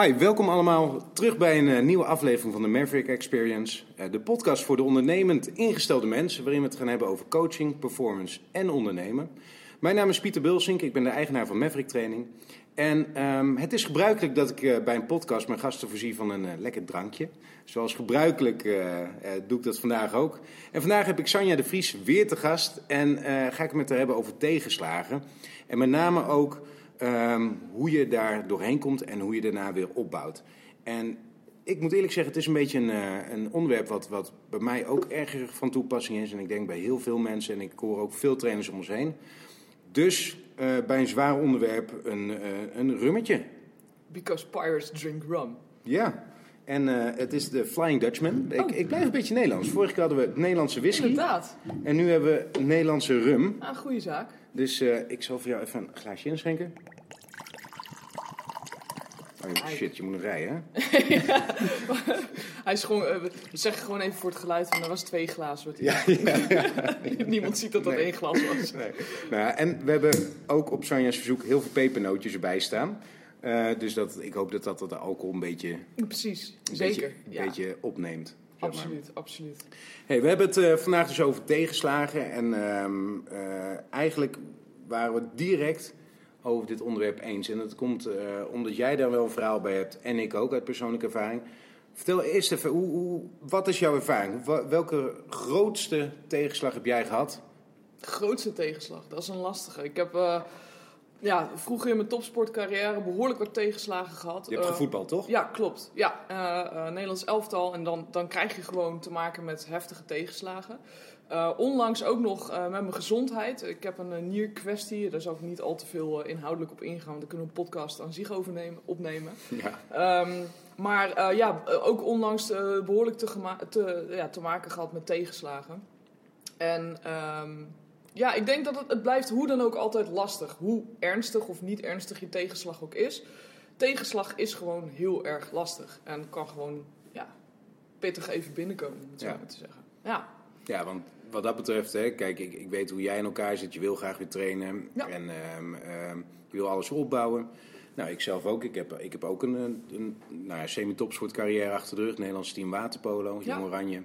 Hi, welkom allemaal terug bij een eh, nieuwe aflevering van de Maverick Experience. eh, de podcast voor de ondernemend ingestelde mensen, waarin we het gaan hebben over coaching, performance en ondernemen. Mijn naam is Pieter Bulsink, ik ben de eigenaar van Maverick Training. En ehm, het is gebruikelijk dat ik eh, bij een podcast mijn gasten voorzie van een lekker drankje. Zoals gebruikelijk doe ik dat vandaag ook. En vandaag heb ik Sanja de Vries weer te gast en ga ik het met haar hebben over tegenslagen. En met name ook ehm, hoe je daar doorheen komt en hoe je daarna weer opbouwt. En ik moet eerlijk zeggen, het is een beetje een, eh, een onderwerp wat, wat bij mij ook erg van toepassing is. En ik denk bij heel veel mensen, en ik hoor ook veel trainers om ons heen. Dus eh, bij een zwaar onderwerp een, eh, een rummetje. Because pirates drink rum. Ja, en het is de Flying Dutchman. Ik, ik blijf een beetje Nederlands. Vorige keer hadden we Nederlandse whisky. Inderdaad. En nu hebben we Nederlandse rum. Ah, goede zaak. Dus eh, ik zal voor jou even een glaasje inschenken. Oh shit, je moet nog rijden, hè? Hij is gewoon, eh, we zeggen gewoon even voor het geluid, van er was twee glazen. Wat Ja, ja, Niemand ziet dat dat Nee. één glas was. Nee. Nou, ja, en we hebben ook op Sanja's verzoek heel veel pepernootjes erbij staan. Eh, dus dat, ik hoop dat dat de alcohol een beetje, Precies, een zeker. beetje, een ja, beetje opneemt. Absoluut, absoluut. Hey, we hebben het eh, vandaag dus over tegenslagen. En ehm, eh, eigenlijk waren we direct over dit onderwerp eens. En dat komt eh, omdat jij daar wel een verhaal bij hebt. En ik ook uit persoonlijke ervaring. Vertel eerst even, hoe, hoe, wat is jouw ervaring? Welke grootste tegenslag heb jij gehad? Grootste tegenslag, dat is een lastige. Ik heb ja, vroeger in mijn topsportcarrière behoorlijk wat tegenslagen gehad. Je hebt Eh, gevoetbald, toch? Ja, klopt. Ja, eh, eh, Nederlands elftal. En dan, dan krijg je gewoon te maken met heftige tegenslagen. Onlangs ook nog met mijn gezondheid. Ik heb een eh, nierkwestie. Daar zal ik niet al te veel inhoudelijk op ingaan. Want daar kunnen we een podcast aan zich over nemen, opnemen. Ja. Ehm, maar ja, ook onlangs eh, behoorlijk te, te, ja, te maken gehad met tegenslagen. En ehm, ja, ik denk dat het, het blijft hoe dan ook altijd lastig. Hoe ernstig of niet ernstig je tegenslag ook is. Tegenslag is gewoon heel erg lastig. En kan gewoon ja, pittig even binnenkomen, om het zo Ja. maar te zeggen. Ja, Ja, want wat dat betreft, hè, kijk, ik, ik weet hoe jij in elkaar zit. Je wil graag weer trainen Ja. en ehm, ehm, je wil alles opbouwen. Nou, ik zelf ook. Ik heb, ik heb ook een, een, een nou ja, semi-topsportcarrière achter de rug. Nederlands team waterpolo, Ja. Jong Oranje.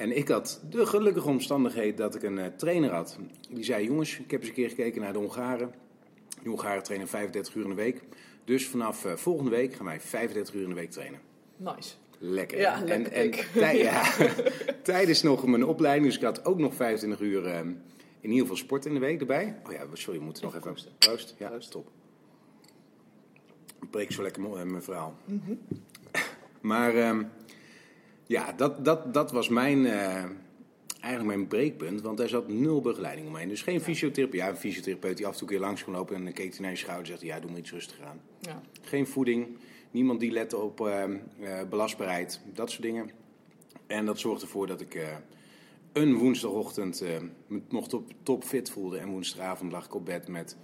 En ik had de gelukkige omstandigheid dat ik een eh, trainer had. Die zei, jongens, ik heb eens een keer gekeken naar de Hongaren. De Hongaren trainen 35 uur in de week. Dus vanaf eh, volgende week gaan wij 35 uur in de week trainen. nice. Lekker. Ja, en, lekker en tij- ja, tijdens nog mijn opleiding, dus ik had ook nog 25 uur ehm, in ieder geval sport in de week erbij. Oh ja, sorry, we moeten nog Even proosten. Proost. Ja, Proost. top. Ik breek zo lekker eh, mijn verhaal. Mhm. Maar ehm, ja, dat, dat, dat was mijn, eh, eigenlijk mijn breekpunt, want daar zat nul begeleiding omheen. Dus geen fysiotherapeut. Ja, een fysiotherapeut die af en toe een keer langs kon lopen en dan keek hij naar je schouder en zegt, ja, doe maar iets rustig aan. Ja. Geen voeding, niemand die lette op ehm, eh, belastbaarheid, dat soort dingen. En dat zorgde ervoor dat ik eh, een woensdagochtend me nog top, top fit voelde. En woensdagavond lag ik op bed met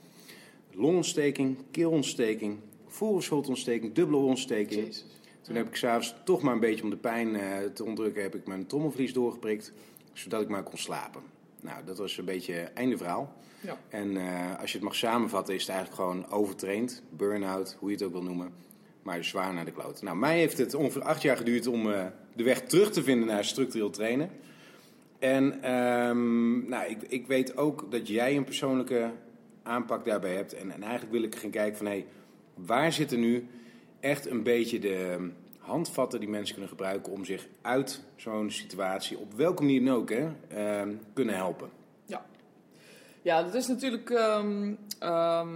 longontsteking, keelontsteking, voorhoofdscholtontsteking, dubbele ontsteking. Jezus. Toen heb ik s'avonds toch maar een beetje om de pijn eh, te onderdrukken, heb ik mijn trommelvlies doorgeprikt, zodat ik maar kon slapen. Nou, dat was een beetje einde verhaal. Ja. En eh, als je het mag samenvatten, is het eigenlijk gewoon overtraind, burn-out, hoe je het ook wil noemen. Maar zwaar naar de kloot. Nou, mij heeft het ongeveer acht jaar geduurd om eh, de weg terug te vinden naar structureel trainen. En ehm, nou, ik, ik weet ook dat jij een persoonlijke aanpak daarbij hebt. En, en eigenlijk wil ik gaan kijken van, hé, hey, waar zitten nu echt een beetje de handvatten die mensen kunnen gebruiken om zich uit zo'n situatie, op welke manier dan ook, hè, ehm, kunnen helpen. Ja, dat is natuurlijk ehm, ehm,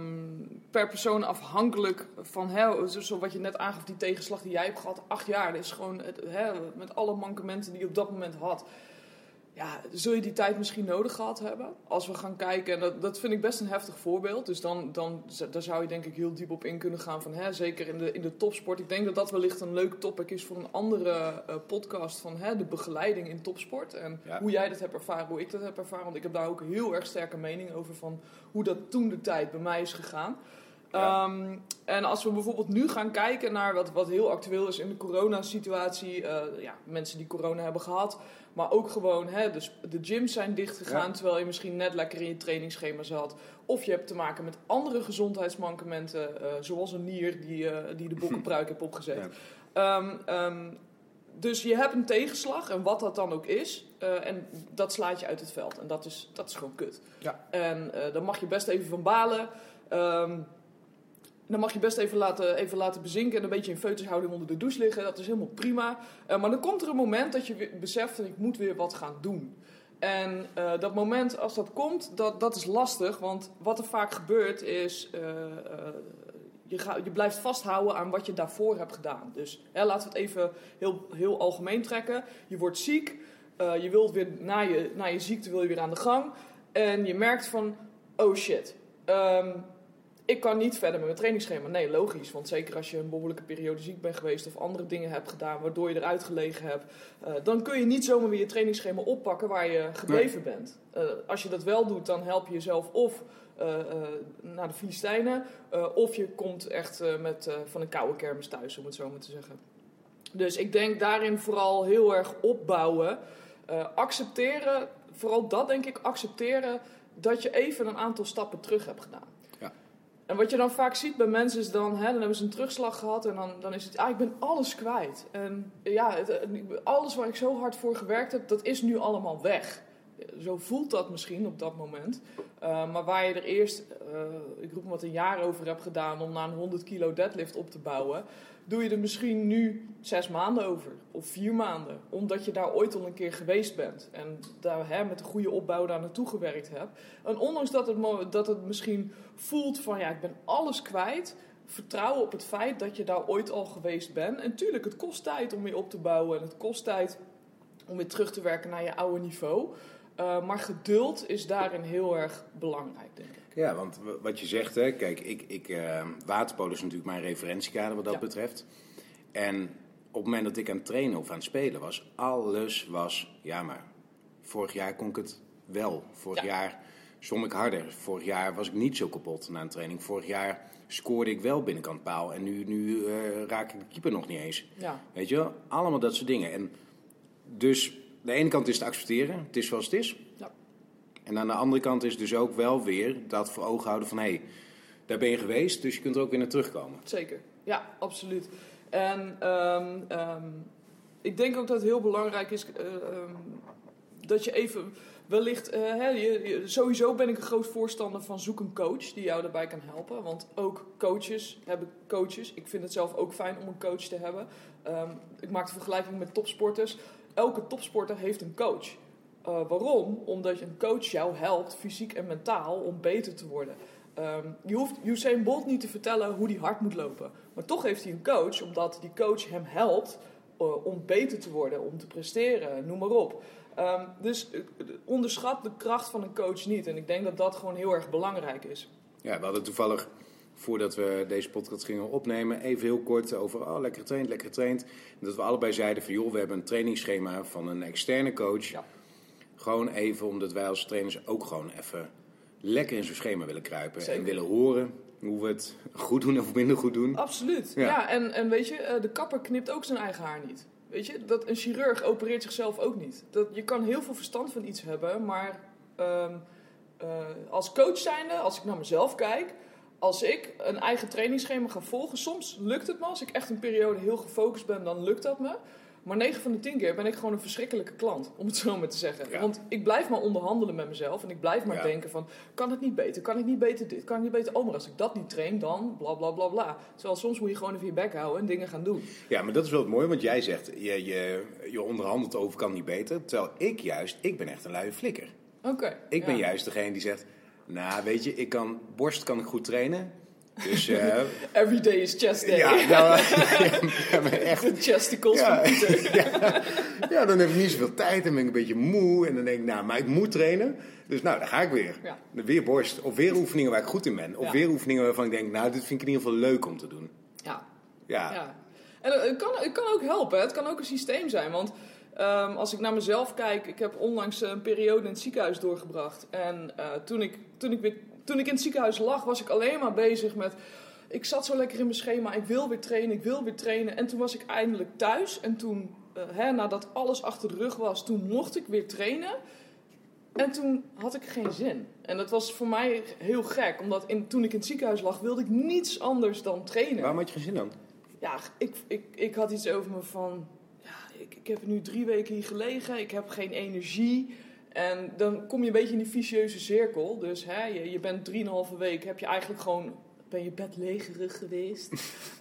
per persoon afhankelijk van hè, zo- wat je net aangaf, die tegenslag die jij hebt gehad, acht jaar. Dat is gewoon hè, met alle mankementen die je op dat moment had. Ja, zul je die tijd misschien nodig gehad hebben? Als we gaan kijken, en dat, dat vind ik best een heftig voorbeeld. Dus dan, dan daar zou je denk ik heel diep op in kunnen gaan. Van, hè, zeker in de, in de topsport. Ik denk dat dat wellicht een leuk topic is voor een andere eh, podcast. Van hè, de begeleiding in topsport. En Ja. hoe jij dat hebt ervaren, hoe ik dat heb ervaren. Want ik heb daar ook heel erg sterke mening over van hoe dat toen de tijd bij mij is gegaan. Ja. Ehm, en als we bijvoorbeeld nu gaan kijken naar wat, wat heel actueel is in de coronasituatie. eh ja, mensen die corona hebben gehad. Maar ook gewoon, hè, dus de gyms zijn dichtgegaan Ja. terwijl je misschien net lekker in je trainingsschema zat. Of je hebt te maken met andere gezondheidsmankementen, eh, zoals een nier die, eh, die de bokkenpruik heeft opgezet. Ja. Ehm, ehm, dus je hebt een tegenslag, en wat dat dan ook is, en dat slaat je uit het veld. En dat is, dat is gewoon kut. Ja. En daar mag je best even van balen. Dan mag je best even laten, even laten bezinken en een beetje in foetushouding onder de douche liggen. Dat is helemaal prima. Eh, maar dan komt er een moment dat je beseft dat ik moet weer wat gaan doen. En eh, dat moment, als dat komt, dat, dat is lastig. Want wat er vaak gebeurt is, eh, je, ga, je blijft vasthouden aan wat je daarvoor hebt gedaan. Dus hè, laten we het even heel, heel algemeen trekken. Je wordt ziek, je wilt weer na je, na je ziekte wil je weer aan de gang. En je merkt van, oh shit, ehm, ik kan niet verder met mijn trainingsschema. Nee, logisch. Want zeker als je een behoorlijke periode ziek bent geweest of andere dingen hebt gedaan waardoor je eruit gelegen hebt, eh, dan kun je niet zomaar weer je trainingsschema oppakken waar je gebleven bent. Eh, als je dat wel doet, dan help je jezelf of eh, naar de Filistijnen, of je komt echt met, van een koude kermis thuis, om het zo maar te zeggen. Dus ik denk daarin vooral heel erg opbouwen. Accepteren, vooral dat denk ik, accepteren dat je even een aantal stappen terug hebt gedaan. En wat je dan vaak ziet bij mensen is dan, hè, dan hebben ze een terugslag gehad en dan, dan is het, ah, ik ben alles kwijt. En ja, het- alles waar ik zo hard voor gewerkt heb, dat is nu allemaal weg. Zo voelt dat misschien op dat moment. Uh, maar waar je er eerst, uh, ik roep wat een jaar over hebt gedaan om naar een 100 kilo deadlift op te bouwen, doe je er misschien nu zes maanden over of vier maanden. Omdat je daar ooit al een keer geweest bent en daar hè, met een goede opbouw daar naartoe gewerkt hebt. En ondanks dat het, dat het misschien voelt van ja, ik ben alles kwijt, vertrouwen op het feit dat je daar ooit al geweest bent. En tuurlijk, het kost tijd om weer op te bouwen en het kost tijd om weer terug te werken naar je oude niveau. Uh, maar geduld is daarin heel erg belangrijk, denk ik. Ja, want wat je zegt, hè, kijk, ik, ik, uh, waterpolo is natuurlijk mijn referentiekader wat dat Ja. betreft. En op het moment dat ik aan het trainen of aan het spelen was, alles was, ja maar, vorig jaar kon ik het wel. Vorig Ja. jaar zwom ik harder. Vorig jaar was ik niet zo kapot na een training. Vorig jaar scoorde ik wel binnenkant paal en nu, nu uh, raak ik de keeper nog niet eens. Ja, Weet je wel, allemaal dat soort dingen. En dus de ene kant is te accepteren, het is zoals het is. ja. En aan de andere kant is dus ook wel weer dat voor ogen houden van hé, hey, daar ben je geweest, dus je kunt er ook weer naar terugkomen. zeker. Ja, absoluut. En ehm, ehm, ik denk ook dat het heel belangrijk is eh, ehm, dat je even wellicht, eh, hè, je, je- sowieso ben ik een groot voorstander van zoek een coach die jou daarbij kan helpen. Want ook coaches hebben coaches. Ik vind het zelf ook fijn om een coach te hebben. Ik maak de vergelijking met topsporters. Elke topsporter heeft een coach. Eh, waarom? Omdat een coach jou helpt, fysiek en mentaal, om beter te worden. Ehm, je hoeft Usain Bolt niet te vertellen hoe hij hard moet lopen. Maar toch heeft hij een coach, omdat die coach hem helpt eh, om beter te worden, om te presteren, noem maar op. Ehm, dus eh, onderschat de kracht van een coach niet. En ik denk dat dat gewoon heel erg belangrijk is. Ja, we hadden toevallig, voordat we deze podcast gingen opnemen, even heel kort over, oh, lekker getraind, lekker getraind. En dat we allebei zeiden van, joh, we hebben een trainingsschema van een externe coach. Ja. Gewoon even, omdat wij als trainers ook gewoon even lekker in zo'n schema willen kruipen. Zeker. En willen horen hoe we het goed doen of minder goed doen. Absoluut. Ja. Ja, en, en weet je, eh, de kapper knipt ook zijn eigen haar niet. Weet je, dat een chirurg opereert zichzelf ook niet. Dat, je kan heel veel verstand van iets hebben, maar ehm, eh, als coach zijnde, als ik naar mezelf kijk, als ik een eigen trainingsschema ga volgen, soms lukt het me. Als ik echt een periode heel gefocust ben, dan lukt dat me. Maar 9 van de 10 keer ben ik gewoon een verschrikkelijke klant, om het zo maar te zeggen. Ja. Want ik blijf maar onderhandelen met mezelf en ik blijf maar Ja. denken van, kan het niet beter, kan ik niet beter dit, kan ik niet beter, oh maar als ik dat niet train, dan bla bla bla bla. Terwijl soms moet je gewoon even je bek houden en dingen gaan doen. Ja, maar dat is wel het mooie, want jij zegt, je, je, je onderhandelt over kan niet beter. Terwijl ik juist, ik ben echt een luie flikker. Oké. Ik ben ja. juist degene die zegt, nou weet je, ik kan, borst kan ik goed trainen. Dus eh, Every day is chest day. ja, nou, ja, echt. De chesticles Ja. ja, ja, dan heb ik niet zoveel tijd en ben ik een beetje moe. En dan denk ik, nou, maar ik moet trainen. Dus nou, dan ga ik weer. Ja. Weer borst. Of weer oefeningen waar ik goed in ben. Of weer oefeningen waarvan ik denk, nou, dit vind ik in ieder geval leuk om te doen. Ja, Ja, ja. En het kan, het kan ook helpen, het kan ook een systeem zijn. Want Ehm, als ik naar mezelf kijk, ik heb onlangs een periode in het ziekenhuis doorgebracht. En uh, toen, ik, toen, ik weer, toen ik in het ziekenhuis lag, was ik alleen maar bezig met. Ik zat zo lekker in mijn schema, ik wil weer trainen, ik wil weer trainen. En toen was ik eindelijk thuis. En toen, uh, hè, nadat alles achter de rug was, toen mocht ik weer trainen. En toen had ik geen zin. En dat was voor mij heel gek, omdat in, toen ik in het ziekenhuis lag, wilde ik niets anders dan trainen. Waarom had je geen zin dan? Ja, ik, ik, ik had iets over me van, ik, ik heb nu drie weken hier gelegen, ik heb geen energie. En dan kom je een beetje in die vicieuze cirkel. Dus hè, je, je bent drieënhalve week, heb je eigenlijk gewoon ben je bedlegerig geweest.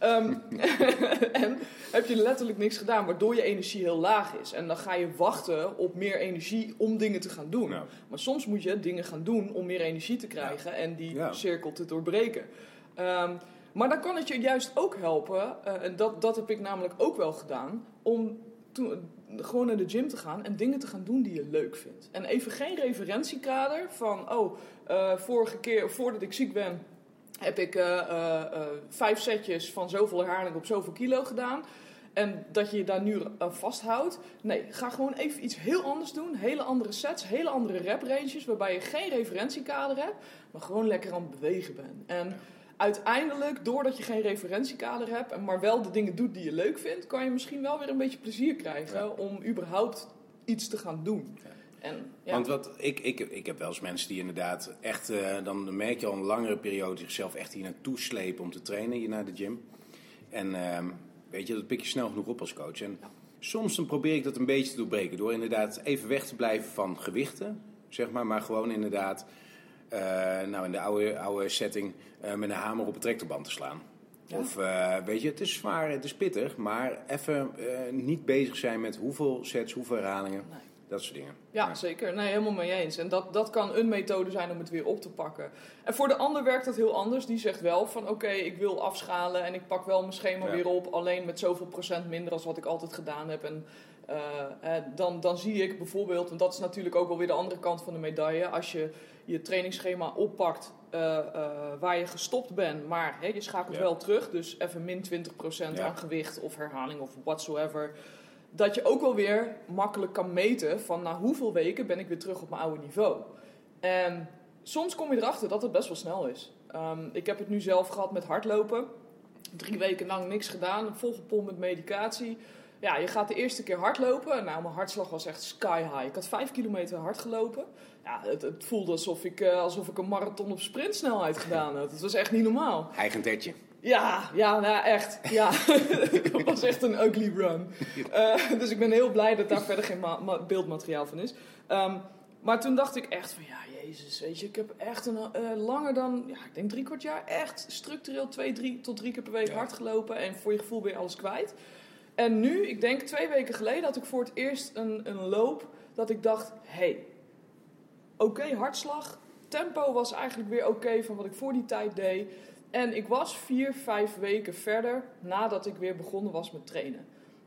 um, en heb je letterlijk niks gedaan, waardoor je energie heel laag is. En dan ga je wachten op meer energie om dingen te gaan doen. Maar soms moet je dingen gaan doen om meer energie te krijgen en die Ja. cirkel te doorbreken. Ehm, maar dan kan het je juist ook helpen, eh, en dat, dat heb ik namelijk ook wel gedaan, om gewoon naar de gym te gaan en dingen te gaan doen die je leuk vindt. En even geen referentiekader van, oh, eh, vorige keer, voordat ik ziek ben, heb ik eh, eh, vijf setjes van zoveel herhaling op zoveel kilo gedaan. En dat je je daar nu aan vasthoudt. Nee, ga gewoon even iets heel anders doen. Hele andere sets, hele andere rep ranges. Waarbij je geen referentiekader hebt, maar gewoon lekker aan het bewegen bent. En uiteindelijk, doordat je geen referentiekader hebt, en maar wel de dingen doet die je leuk vindt, kan je misschien wel weer een beetje plezier krijgen Ja. om überhaupt iets te gaan doen. En, ja. Want wat, ik, ik, ik heb wel eens mensen die inderdaad echt, eh, dan merk je al een langere periode zichzelf echt hier naartoe slepen om te trainen hier naar de gym. En ehm, weet je, dat pik je snel genoeg op als coach. En soms dan probeer ik dat een beetje te doorbreken door inderdaad even weg te blijven van gewichten, zeg maar, maar gewoon inderdaad, nou in de oude, oude setting, eh, met een hamer op een tractorband te slaan. Ja. Of eh, weet je, het is zwaar, het is pittig, maar even eh, niet bezig zijn met hoeveel sets, hoeveel herhalingen, Nee. dat soort dingen. Ja, zeker. Nee, helemaal mee eens. En dat, dat kan een methode zijn om het weer op te pakken. En voor de ander werkt dat heel anders. Die zegt wel van oké, ik wil afschalen en ik pak wel mijn schema Ja. weer op. Alleen met zoveel procent minder als wat ik altijd gedaan heb. En eh, eh, dan, dan zie ik bijvoorbeeld, en dat is natuurlijk ook wel weer de andere kant van de medaille. Als je je trainingsschema oppakt eh, eh, waar je gestopt bent, maar hè, je schakelt Ja. wel terug. Dus even min 20% Ja. aan gewicht of herhaling of whatsoever dat je ook wel weer makkelijk kan meten van na hoeveel weken ben ik weer terug op mijn oude niveau. En soms kom je erachter dat het best wel snel is. Ehm, ik heb het nu zelf gehad met hardlopen. Drie weken lang niks gedaan, volgepompt met medicatie. Ja, je gaat de eerste keer hardlopen. Nou, mijn hartslag was echt sky high. Ik had vijf kilometer hard gelopen. Ja, het, het voelde alsof ik, eh, alsof ik een marathon op sprintsnelheid gedaan had. Het was echt niet normaal. Eigen tetje. Ja, ja, nou echt. Ja, het was echt een ugly run. Eh, dus ik ben heel blij dat daar verder geen ma- ma- beeldmateriaal van is. Ehm, maar toen dacht ik echt van, ja, jezus, weet je, ik heb echt een, eh, langer dan, ja, ik denk drie kwart jaar, echt structureel twee, drie tot drie keer per week Ja. hard gelopen. En voor je gevoel ben je alles kwijt. En nu, ik denk twee weken geleden, had ik voor het eerst een, een loop dat ik dacht, hé, hey, oké hartslag. Tempo was eigenlijk weer oké van wat ik voor die tijd deed. En ik was vier, vijf weken verder nadat ik weer begonnen was met trainen.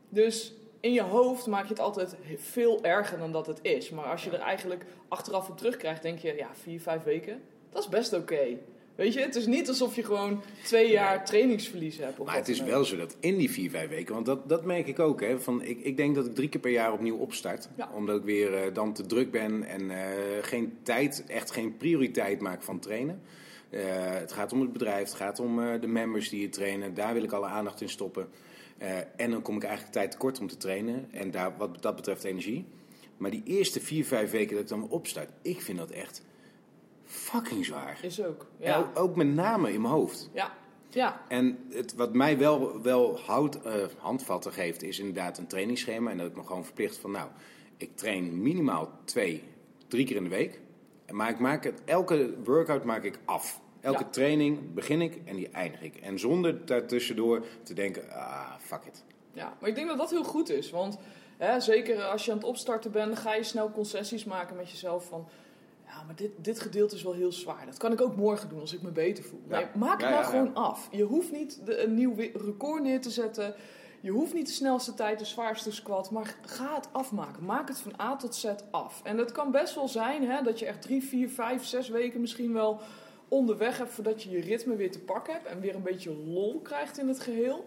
Dus in je hoofd maak je het altijd veel erger dan dat het is. Maar als je er eigenlijk achteraf op terugkrijgt, denk je, ja, vier, vijf weken, dat is best oké. Weet je, het is niet alsof je gewoon twee jaar trainingsverlies hebt. Maar het is wel zo dat in die vier, vijf weken, want dat, dat merk ik ook. Hè, van, ik, ik denk dat ik drie keer per jaar opnieuw opstart. Ja. Omdat ik weer eh, dan te druk ben en eh, geen tijd, echt geen prioriteit maak van trainen. Eh, het gaat om het bedrijf, het gaat om de members die je trainen. Daar wil ik alle aandacht in stoppen. En dan kom ik eigenlijk tijd tekort om te trainen. En daar, wat dat betreft energie. Maar die eerste vier, vijf weken dat ik dan opstart, ik vind dat echt fucking zwaar. Is ook. Ja, ook, ook met name in mijn hoofd. ja, ja. En het, wat mij wel, wel hout, eh, handvatten geeft, is inderdaad een trainingsschema. En dat ik me gewoon verplicht van, nou, ik train minimaal twee, drie keer in de week. Maar ik maak het, elke workout maak ik af. Elke Ja. training begin ik en die eindig ik. En zonder daartussendoor te denken, ah, fuck it. Ja, maar ik denk dat dat heel goed is. Want hè, zeker als je aan het opstarten bent, dan ga je snel concessies maken met jezelf van... Ja, maar dit, dit gedeelte is wel heel zwaar. Dat kan ik ook morgen doen als ik me beter voel. Ja. Nee, maak het nou ja, gewoon af. Je hoeft niet de, een nieuw record neer te zetten. Je hoeft niet de snelste tijd, de zwaarste squat. Maar ga het afmaken. Maak het van A tot Z af. En het kan best wel zijn hè, dat je echt drie, vier, vijf, zes weken misschien wel onderweg hebt... voordat je je ritme weer te pakken hebt en weer een beetje lol krijgt in het geheel.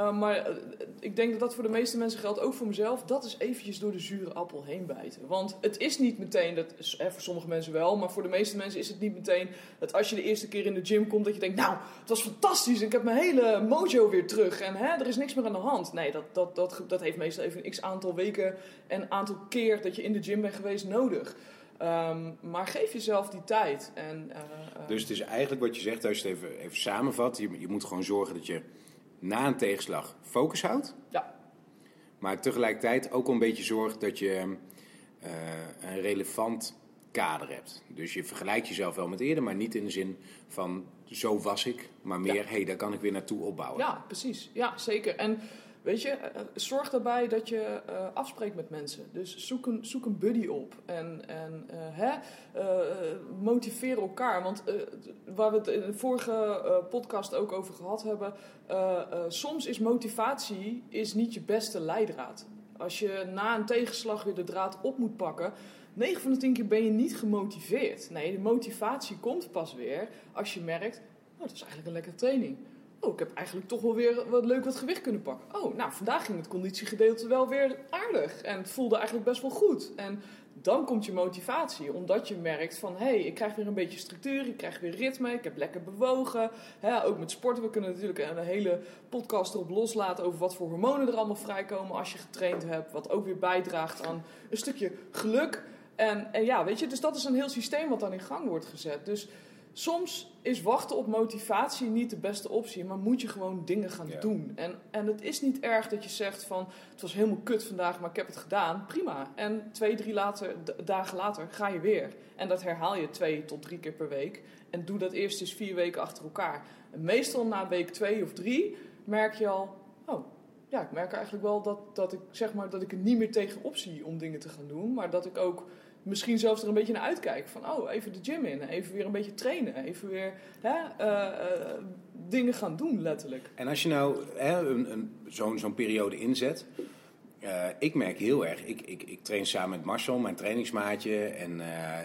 Uh, maar uh, ik denk dat dat voor de meeste mensen geldt, ook voor mezelf. Dat is eventjes door de zure appel heen bijten. Want het is niet meteen, dat eh, voor sommige mensen wel, maar voor de meeste mensen is het niet meteen dat als je de eerste keer in de gym komt, dat je denkt, nou, het was fantastisch, ik heb mijn hele mojo weer terug en hè, er is niks meer aan de hand. Nee, dat, dat, dat, dat heeft meestal even een x aantal weken en aantal keer dat je in de gym bent geweest nodig. Um, maar geef jezelf die tijd. En, uh, dus het is eigenlijk wat je zegt, als je het even, even samenvat, je, je moet gewoon zorgen dat je na een tegenslag focus houdt. Ja. Maar tegelijkertijd ook een beetje zorgt dat je uh, een relevant kader hebt. Dus je vergelijkt jezelf wel met eerder, maar niet in de zin van zo was ik, maar meer, hé, hey, daar kan ik weer naartoe opbouwen. Ja, precies. Ja, zeker. En Weet je, eh, zorg daarbij dat je uh, afspreekt met mensen. Dus zoek een, zoek een buddy op en, en uh, hè, motiveer elkaar. Want waar we het in de vorige podcast ook over gehad hebben, soms is motivatie is niet je beste leidraad. Als je na een tegenslag weer de draad op moet pakken, 9 van de 10 keer ben je niet gemotiveerd. Nee, de motivatie komt pas weer als je merkt, oh, dat is eigenlijk een lekkere training oh, ik heb eigenlijk toch wel weer wat leuk wat gewicht kunnen pakken. Oh, nou, vandaag ging het conditiegedeelte wel weer aardig. En het voelde eigenlijk best wel goed. En dan komt je motivatie, omdat je merkt van... hé, hey, ik krijg weer een beetje structuur, ik krijg weer ritme, ik heb lekker bewogen. ook met sporten, we kunnen natuurlijk een hele podcast erop loslaten... over wat voor hormonen er allemaal vrijkomen als je getraind hebt. Wat ook weer bijdraagt aan een stukje geluk. En, en ja, weet je, dus dat is een heel systeem wat dan in gang wordt gezet. Dus soms is wachten op motivatie niet de beste optie, maar moet je gewoon dingen gaan doen. En, en het is niet erg dat je zegt van het was helemaal kut vandaag, maar ik heb het gedaan. Prima. En twee, drie later, dagen later ga je weer. En dat herhaal je twee tot drie keer per week. En doe dat eerst eens vier weken achter elkaar. En meestal na week twee of drie merk je al, oh ja, ik merk eigenlijk wel dat, dat ik zeg maar dat ik er niet meer tegenop zie om dingen te gaan doen, maar dat ik ook misschien zelfs er een beetje naar uitkijken. Van, oh, even de gym in. Even weer een beetje trainen. Even weer hè, uh, uh, dingen gaan doen, letterlijk. En als je nou hè, een, een, zo'n zo'n periode inzet... Uh, ik merk heel erg, ik, ik, ik train samen met Marcel, mijn trainingsmaatje. En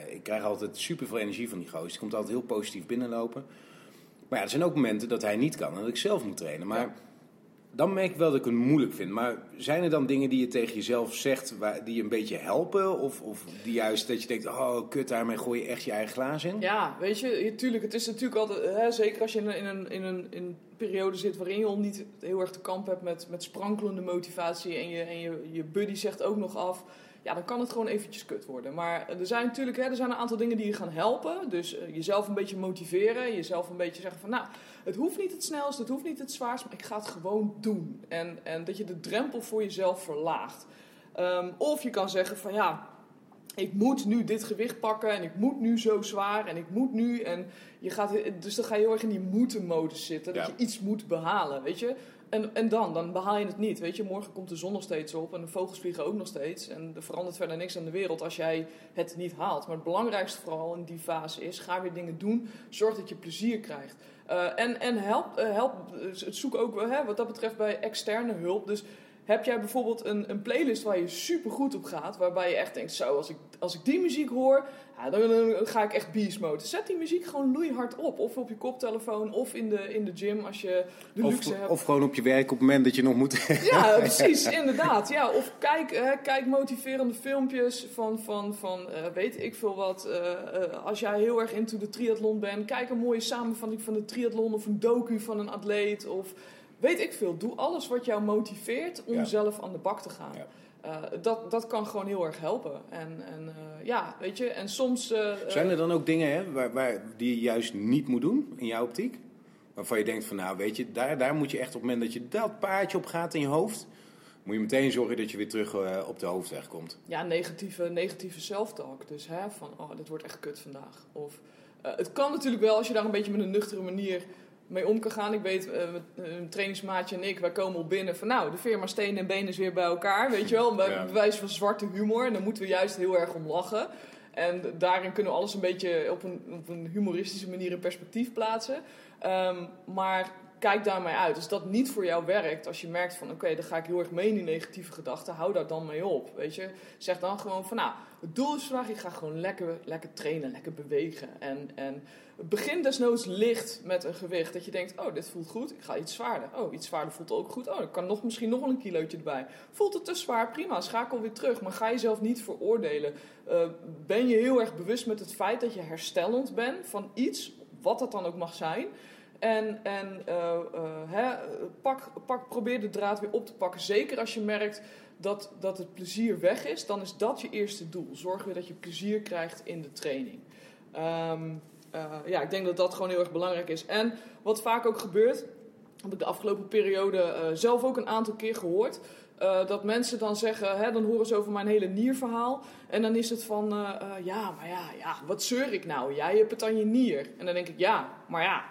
ik krijg altijd super veel energie van die gozer. Die komt altijd heel positief binnenlopen. Maar ja, er zijn ook momenten dat hij niet kan en dat ik zelf moet trainen. Maar... Ja dan merk ik wel dat ik het moeilijk vind. Maar zijn er dan dingen die je tegen jezelf zegt waar, die je een beetje helpen? Of, of die juist dat je denkt, oh kut, daarmee gooi je echt je eigen glaas in? Ja, weet je, tuurlijk, het is natuurlijk altijd, hè, zeker als je in een, in, een, in, een, periode zit waarin je al niet heel erg te kamp hebt met, met sprankelende motivatie en je, en je, je buddy zegt ook nog af ja, dan kan het gewoon eventjes kut worden. Maar er zijn natuurlijk hè, er zijn een aantal dingen die je gaan helpen. Dus uh, jezelf een beetje motiveren. Jezelf een beetje zeggen van, nou, het hoeft niet het snelst, het hoeft niet het zwaarst, maar ik ga het gewoon doen. En, en dat je de drempel voor jezelf verlaagt. Um, of je kan zeggen van, ja, ik moet nu dit gewicht pakken en ik moet nu zo zwaar en ik moet nu. En je gaat, dus dan ga je heel erg in die moeten-modus zitten. Dat je iets moet behalen, weet je. En, en dan? Dan behaal je het niet. Weet je, morgen komt de zon nog steeds op en de vogels vliegen ook nog steeds. En er verandert verder niks aan de wereld als jij het niet haalt. Maar het belangrijkste vooral in die fase is: ga weer dingen doen. Zorg dat je plezier krijgt. Uh, en en help, uh, help, zoek ook hè, wat dat betreft bij externe hulp. Dus heb jij bijvoorbeeld een, een playlist waar je super goed op gaat, waarbij je echt denkt: zo, als ik, als ik die muziek hoor, ja, dan, dan, ga ik echt beast mode. Zet die muziek gewoon loeihard op. Of op je koptelefoon, of in de, in de gym als je de of, luxe hebt. Of gewoon op je werk op het moment dat je nog moet. Ja, precies, inderdaad. Ja, of kijk, hè, kijk motiverende filmpjes van, van, van uh, weet ik veel wat. Uh, uh, als jij heel erg into de triathlon bent, kijk een mooie samenvatting van de triathlon of een docu van een atleet. Of weet ik veel. Doe alles wat jou motiveert om zelf aan de bak te gaan. Uh, dat, dat kan gewoon heel erg helpen. En, en uh, ja, weet je, en soms... Uh, Zijn er dan ook dingen hè, waar, waar, die je juist niet moet doen in jouw optiek? Waarvan je denkt van, nou weet je, daar, daar moet je echt op het moment dat je dat paardje op gaat in je hoofd... moet je meteen zorgen dat je weer terug op de hoofdweg komt. Ja, negatieve, negatieve self-talk. Dus hè, van, oh, dit wordt echt kut vandaag. Of, het kan natuurlijk wel als je daar een beetje met een nuchtere manier mee om kan gaan. Ik weet, uh, een trainingsmaatje en ik, wij komen op binnen van nou, de firma Steen en Been is weer bij elkaar, weet je wel. Bij ja. bewijs van zwarte humor. En daar moeten we juist heel erg om lachen. En daarin kunnen we alles een beetje op een, op een humoristische manier in perspectief plaatsen. Um, maar kijk daarmee uit. Als dat niet voor jou werkt, als je merkt van oké, dan ga ik heel erg mee in die negatieve gedachten, hou daar dan mee op. Weet je, zeg dan gewoon van nou, het doel is vandaag, ik ga gewoon lekker, lekker trainen, lekker bewegen. En, en begin desnoods licht met een gewicht. Dat je denkt, oh, dit voelt goed, ik ga iets zwaarder. Oh, iets zwaarder voelt ook goed. Oh, ik kan nog, misschien nog een kilootje erbij. Voelt het te zwaar? Prima, schakel weer terug. Maar ga jezelf niet veroordelen. Uh, ben je heel erg bewust met het feit dat je herstellend bent van iets, wat dat dan ook mag zijn. En, en uh, hè, pak, pak, probeer de draad weer op te pakken. Zeker als je merkt dat, dat het plezier weg is, dan is dat je eerste doel. Zorg weer dat je plezier krijgt in de training. Um, uh, ja, ik denk dat dat gewoon heel erg belangrijk is. En wat vaak ook gebeurt, heb ik de afgelopen periode zelf ook een aantal keer gehoord. Dat mensen dan zeggen, hè, dan horen ze over mijn hele nierverhaal. En dan is het van, ja, maar ja, ja, wat zeur ik nou? Jij hebt het aan je nier. En dan denk ik, ja, maar ja,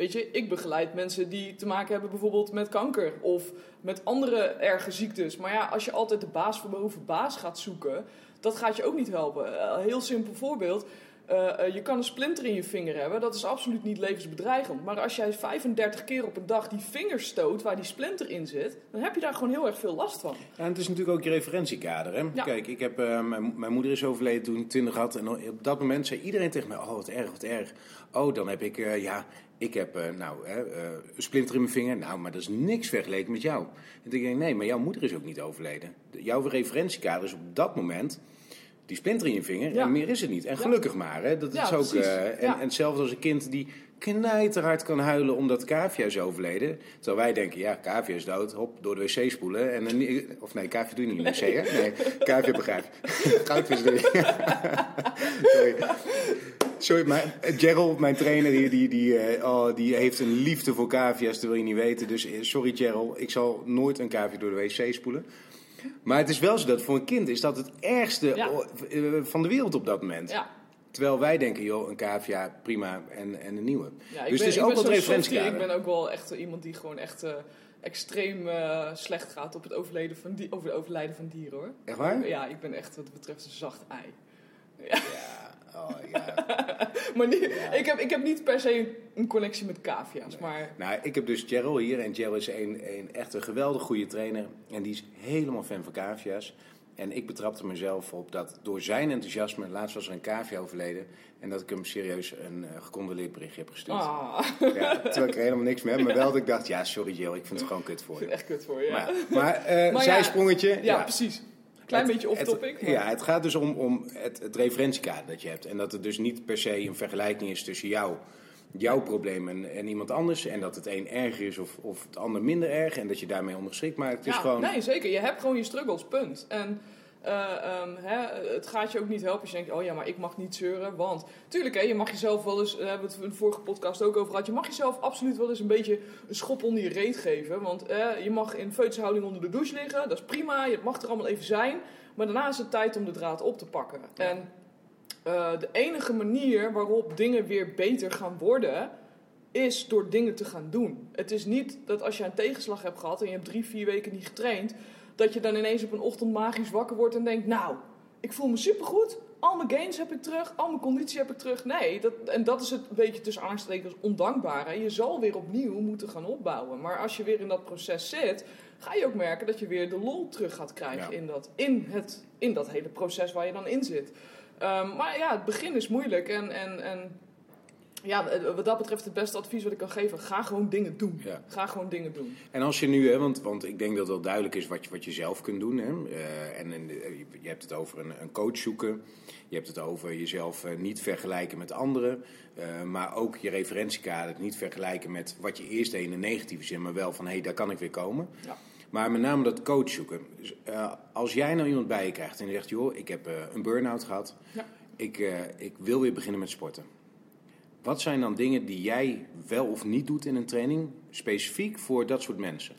Weet je, ik begeleid mensen die te maken hebben bijvoorbeeld met kanker of met andere erge ziektes. Maar ja, als je altijd de baas van boven baas gaat zoeken, dat gaat je ook niet helpen. Een heel simpel voorbeeld. Uh, je kan een splinter in je vinger hebben, dat is absoluut niet levensbedreigend. Maar als jij 35 keer op een dag die vinger stoot waar die splinter in zit, dan heb je daar gewoon heel erg veel last van. Ja, en het is natuurlijk ook je referentiekader. Hè? Ja. Kijk, ik heb, uh, mijn, mijn, moeder is overleden toen ik 20 had. En op dat moment zei iedereen tegen mij: Oh, wat erg, wat erg. Oh, dan heb ik, ja, ik heb nou, een splinter in mijn vinger. Nou, maar dat is niks vergeleken met jou. En toen denk ik: Nee, maar jouw moeder is ook niet overleden. Jouw referentiekader is op dat moment die splinter in je vinger en meer is het niet. En gelukkig maar, hè. Dat is ook, uh, en, en hetzelfde als een kind die knijterhard kan huilen omdat Kavia is overleden. Terwijl wij denken, ja, Kavia is dood, hop, door de wc spoelen. En een, of nee, Kavia doe je niet in de wc, hè? Nee, Kavia begrijp. Goudvis doe je. Sorry. Sorry, maar Gerald, mijn trainer, die, die, die, uh, oh, die heeft een liefde voor cavia's, dat wil je niet weten. Dus sorry Gerald, ik zal nooit een cavia door de wc spoelen. Maar het is wel zo dat voor een kind is dat het ergste eh, van de wereld op dat moment. Ja. Terwijl wij denken, joh, een cavia, prima, en, en een nieuwe. Ja, dus ben, het is ook wel referentiekader. Ik ben ook wel echt iemand die gewoon echt uh, extreem uh, slecht gaat op het overlijden van, die, over het overlijden van dieren, hoor. Echt waar? Ja, ik ben echt wat betreft een zacht ei. Ja. Oh, ja. maar niet, ik, heb, ik heb niet per se een connectie met cavia's. Maar... Nou, ik heb dus Gerald hier. En Gerald is een, een echt een geweldig goede trainer. En die is helemaal fan van cavia's. En ik betrapte mezelf op dat door zijn enthousiasme, laatst was er een cavia overleden, en dat ik hem serieus een uh, gecondoleerd berichtje heb gestuurd. Ah. Ja, terwijl ik er helemaal niks mee heb, maar wel dat ik dacht, ja sorry Jill, ik vind het gewoon kut voor je. Echt kut voor je, ja. Maar, maar, uh, zijsprongetje. Ja, ja, precies. Klein beetje off-topic. Ja, het gaat dus om, om het, het referentiekader dat je hebt. En dat het dus niet per se een vergelijking is tussen jou, jouw probleem en, en iemand anders. En dat het een erger is of, of het ander minder erg. En dat je daarmee ondergeschikt maakt. Het is gewoon... Nee, zeker. Je hebt gewoon je struggles, punt. En... Uh, um, hè, het gaat je ook niet helpen als je denkt, oh ja, maar ik mag niet zeuren. Want tuurlijk, hè, je mag jezelf wel eens, daar hebben we het in de vorige podcast ook over gehad, je mag jezelf absoluut wel eens een beetje een schop onder je reet geven. Want je mag in feutushouding onder de douche liggen, dat is prima, je mag er allemaal even zijn. Maar daarna is het tijd om de draad op te pakken. En uh, de enige manier waarop dingen weer beter gaan worden, is door dingen te gaan doen. Het is niet dat als je een tegenslag hebt gehad en je hebt drie, vier weken niet getraind, dat je dan ineens op een ochtend magisch wakker wordt en denkt: Nou, ik voel me supergoed. Al mijn gains heb ik terug, al mijn conditie heb ik terug. Nee, dat, en dat is het een beetje tussen aanstekens ondankbare. Je zal weer opnieuw moeten gaan opbouwen. Maar als je weer in dat proces zit, ga je ook merken dat je weer de lol terug gaat krijgen in, dat, in, het, in dat hele proces waar je dan in zit. Um, maar ja, het begin is moeilijk en, en, en ja, wat dat betreft het beste advies wat ik kan geven, ga gewoon dingen doen. Ja. Ga gewoon dingen doen. En als je nu, hè, want, want ik denk dat het wel duidelijk is wat je, wat je zelf kunt doen. Hè, uh, en, en je hebt het over een, een, coach zoeken. Je hebt het over jezelf niet vergelijken met anderen. Uh, maar ook je referentiekader niet vergelijken met wat je eerst deed in de negatieve zin. Maar wel van, hé, hey, daar kan ik weer komen. Ja. Maar met name dat coach zoeken. Dus, als jij nou iemand bij je krijgt en je zegt, joh, ik heb een burn-out gehad. Ja. Ik, ik wil weer beginnen met sporten wat zijn dan dingen die jij wel of niet doet in een training, specifiek voor dat soort mensen?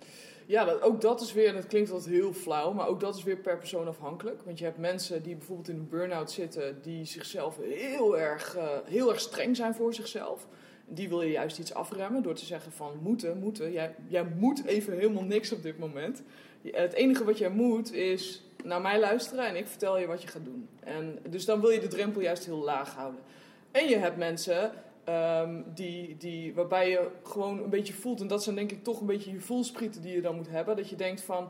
Ja, ook dat is weer, en dat klinkt altijd heel flauw, maar ook dat is weer per persoon afhankelijk. Want je hebt mensen die bijvoorbeeld in een burn-out zitten, die zichzelf heel erg, uh, heel erg streng zijn voor zichzelf. Die wil je juist iets afremmen door te zeggen van moeten, moeten. Jij, jij moet even helemaal niks op dit moment. Het enige wat jij moet is naar mij luisteren en ik vertel je wat je gaat doen. En, dus dan wil je de drempel juist heel laag houden. En je hebt mensen Ehm, die, die, waarbij je gewoon een beetje voelt, en dat zijn denk ik toch een beetje je voelsprieten die je dan moet hebben. Dat je denkt van,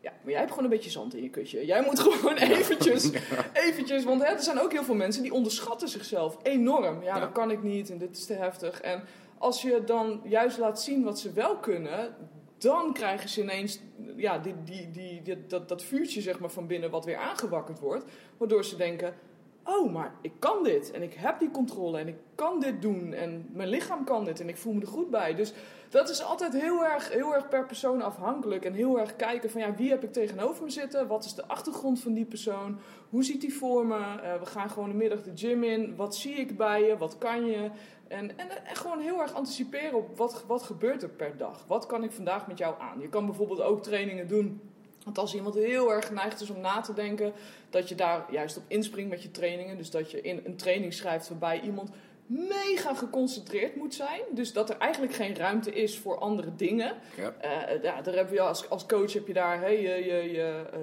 ja, maar jij hebt gewoon een beetje zand in je kutje. Jij moet gewoon eventjes, eventjes want hè, er zijn ook heel veel mensen die onderschatten zichzelf enorm. Ja, Ja. dat kan ik niet en dit is te heftig. En als je dan juist laat zien wat ze wel kunnen, dan krijgen ze ineens ja, die, die, die, die- dat, dat vuurtje zeg maar, van binnen wat weer aangewakkerd wordt. Waardoor ze denken, oh, maar ik kan dit. En ik heb die controle en ik kan dit doen. En mijn lichaam kan dit en ik voel me er goed bij. Dus dat is altijd heel erg, heel erg per persoon afhankelijk. En heel erg kijken van, ja, wie heb ik tegenover me zitten? Wat is de achtergrond van die persoon? Hoe ziet die voor me? Eh, we gaan gewoon de middag de gym in. Wat zie ik bij je? Wat kan je? En, en, en gewoon heel erg anticiperen op wat, wat gebeurt er per dag. Wat kan ik vandaag met jou aan? Je kan bijvoorbeeld ook trainingen doen. Want als iemand heel erg geneigd is om na te denken, dat je daar juist op inspringt met je trainingen. Dus dat je in een training schrijft waarbij iemand mega geconcentreerd moet zijn. Dus dat er eigenlijk geen ruimte is voor andere dingen. Ja. Eh, ja, daar heb je als, als coach heb je daar hey, je, je, je, eh,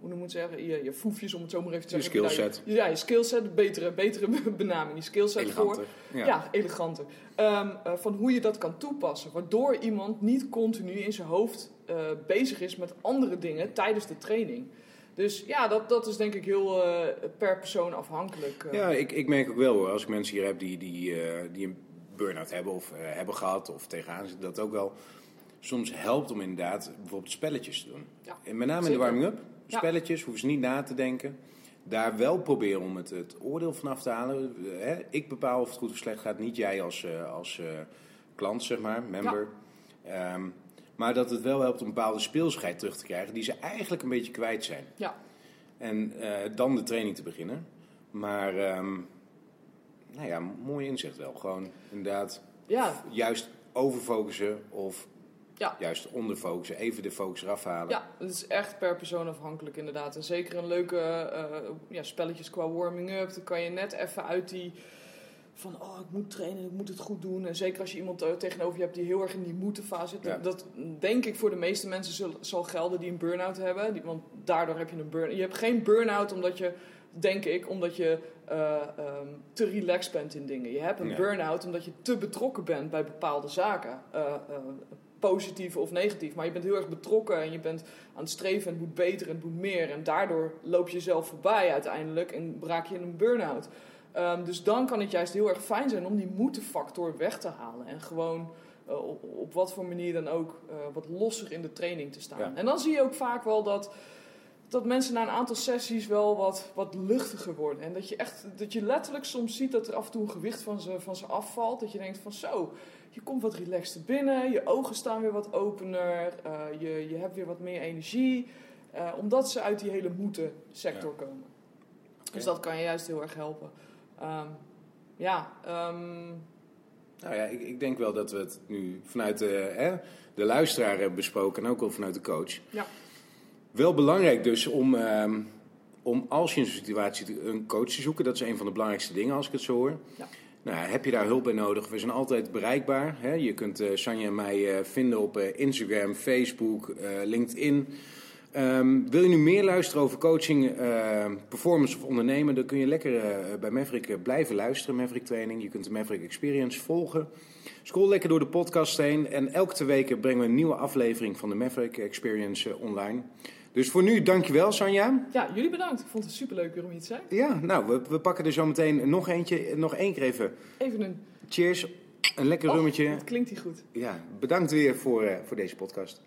hoe noem je het zeggen, je, je foefjes om het zo maar even te zeggen. Je skillset. je- Ja, je skillset, betere, betere benaming. Je skillset voor. Ja, Ja. eleganter. Ehm, eh, van hoe je dat kan toepassen. Waardoor iemand niet continu in zijn hoofd eh, bezig is met andere dingen tijdens de training. Dus ja, dat, dat is denk ik heel eh, per persoon afhankelijk. eh. Ja, ik, ik merk ook wel hoor, als ik mensen hier heb die, die, die een burn-out hebben of hebben gehad of tegenaan zitten, dat ook wel soms helpt om inderdaad bijvoorbeeld spelletjes te doen. Ja, en met name in de warming-up, Ja. spelletjes, hoeven ze niet na te denken. Daar wel proberen om het, het oordeel vanaf te halen. Hè, ik bepaal of het goed of slecht gaat, niet jij als, als klant, zeg maar, member. Ehm, maar dat het wel helpt om een bepaalde speelsheid terug te krijgen die ze eigenlijk een beetje kwijt zijn. Ja. En eh, dan de training te beginnen. Maar, ehm, nou ja, mooi inzicht wel. Gewoon inderdaad Ja, juist overfocussen of Ja. juist onderfocussen. Even de focus eraf halen. ja, het is echt per persoon afhankelijk inderdaad. En zeker een leuke eh, ja, spelletjes qua warming-up. Dan kan je net even uit die van oh, ik moet trainen, ik moet het goed doen. En zeker als je iemand eh, tegenover je hebt die heel erg in die moeten-fase zit. Ja. Dat denk ik voor de meeste mensen zal, zal gelden die een burn-out hebben. Die, want daardoor heb je een burn Je hebt geen burn-out omdat je, denk ik, omdat je eh, ehm, te relaxed bent in dingen. Je hebt een Ja. burn-out omdat je te betrokken bent bij bepaalde zaken. Eh, positief of negatief. Maar je bent heel erg betrokken en je bent aan het streven en het moet beter en het moet meer. En daardoor loop je jezelf voorbij uiteindelijk en raak je in een burn-out. Ehm, dus dan kan het juist heel erg fijn zijn om die moeten-factor weg te halen. En gewoon eh, op, op wat voor manier dan ook eh, wat losser in de training te staan. Ja. En dan zie je ook vaak wel dat, dat mensen na een aantal sessies wel wat, wat luchtiger worden. En dat je echt, dat je letterlijk soms ziet dat er af en toe een gewicht van ze, van ze afvalt. Dat je denkt van zo, je komt wat relaxter binnen, je ogen staan weer wat opener, eh, je, je hebt weer wat meer energie. omdat ze uit die hele moeten sector komen. Dus dat kan je juist heel erg helpen. Ehm, ja, ehm, Nou ja, ik, ik denk wel dat we het nu vanuit de, hè, de luisteraar hebben besproken en ook wel vanuit de coach. Ja. Wel belangrijk dus om, ehm, om als je in zo'n situatie een coach te zoeken. Dat is een van de belangrijkste dingen als ik het zo hoor. Ja. Nou, heb je daar hulp bij nodig? We zijn altijd bereikbaar. Hè? Je kunt eh Sanja en mij eh, vinden op eh, Instagram, Facebook, LinkedIn. Ehm, wil je nu meer luisteren over coaching, eh, performance of ondernemen, dan kun je lekker eh, bij Maverick eh, blijven luisteren, Maverick Training. Je kunt de Maverick Experience volgen. Scroll lekker door de podcast heen en elke twee weken brengen we een nieuwe aflevering van de Maverick Experience eh, online. Dus voor nu, dankjewel Sanja. ja, jullie bedankt. Ik vond het superleuk weer om hier te zijn. Ja, nou, we, we pakken er zo meteen nog eentje, nog één keer even. Even een... Cheers, een lekker Oh, rummetje. dat klinkt hier goed. Ja, bedankt weer voor, voor deze podcast.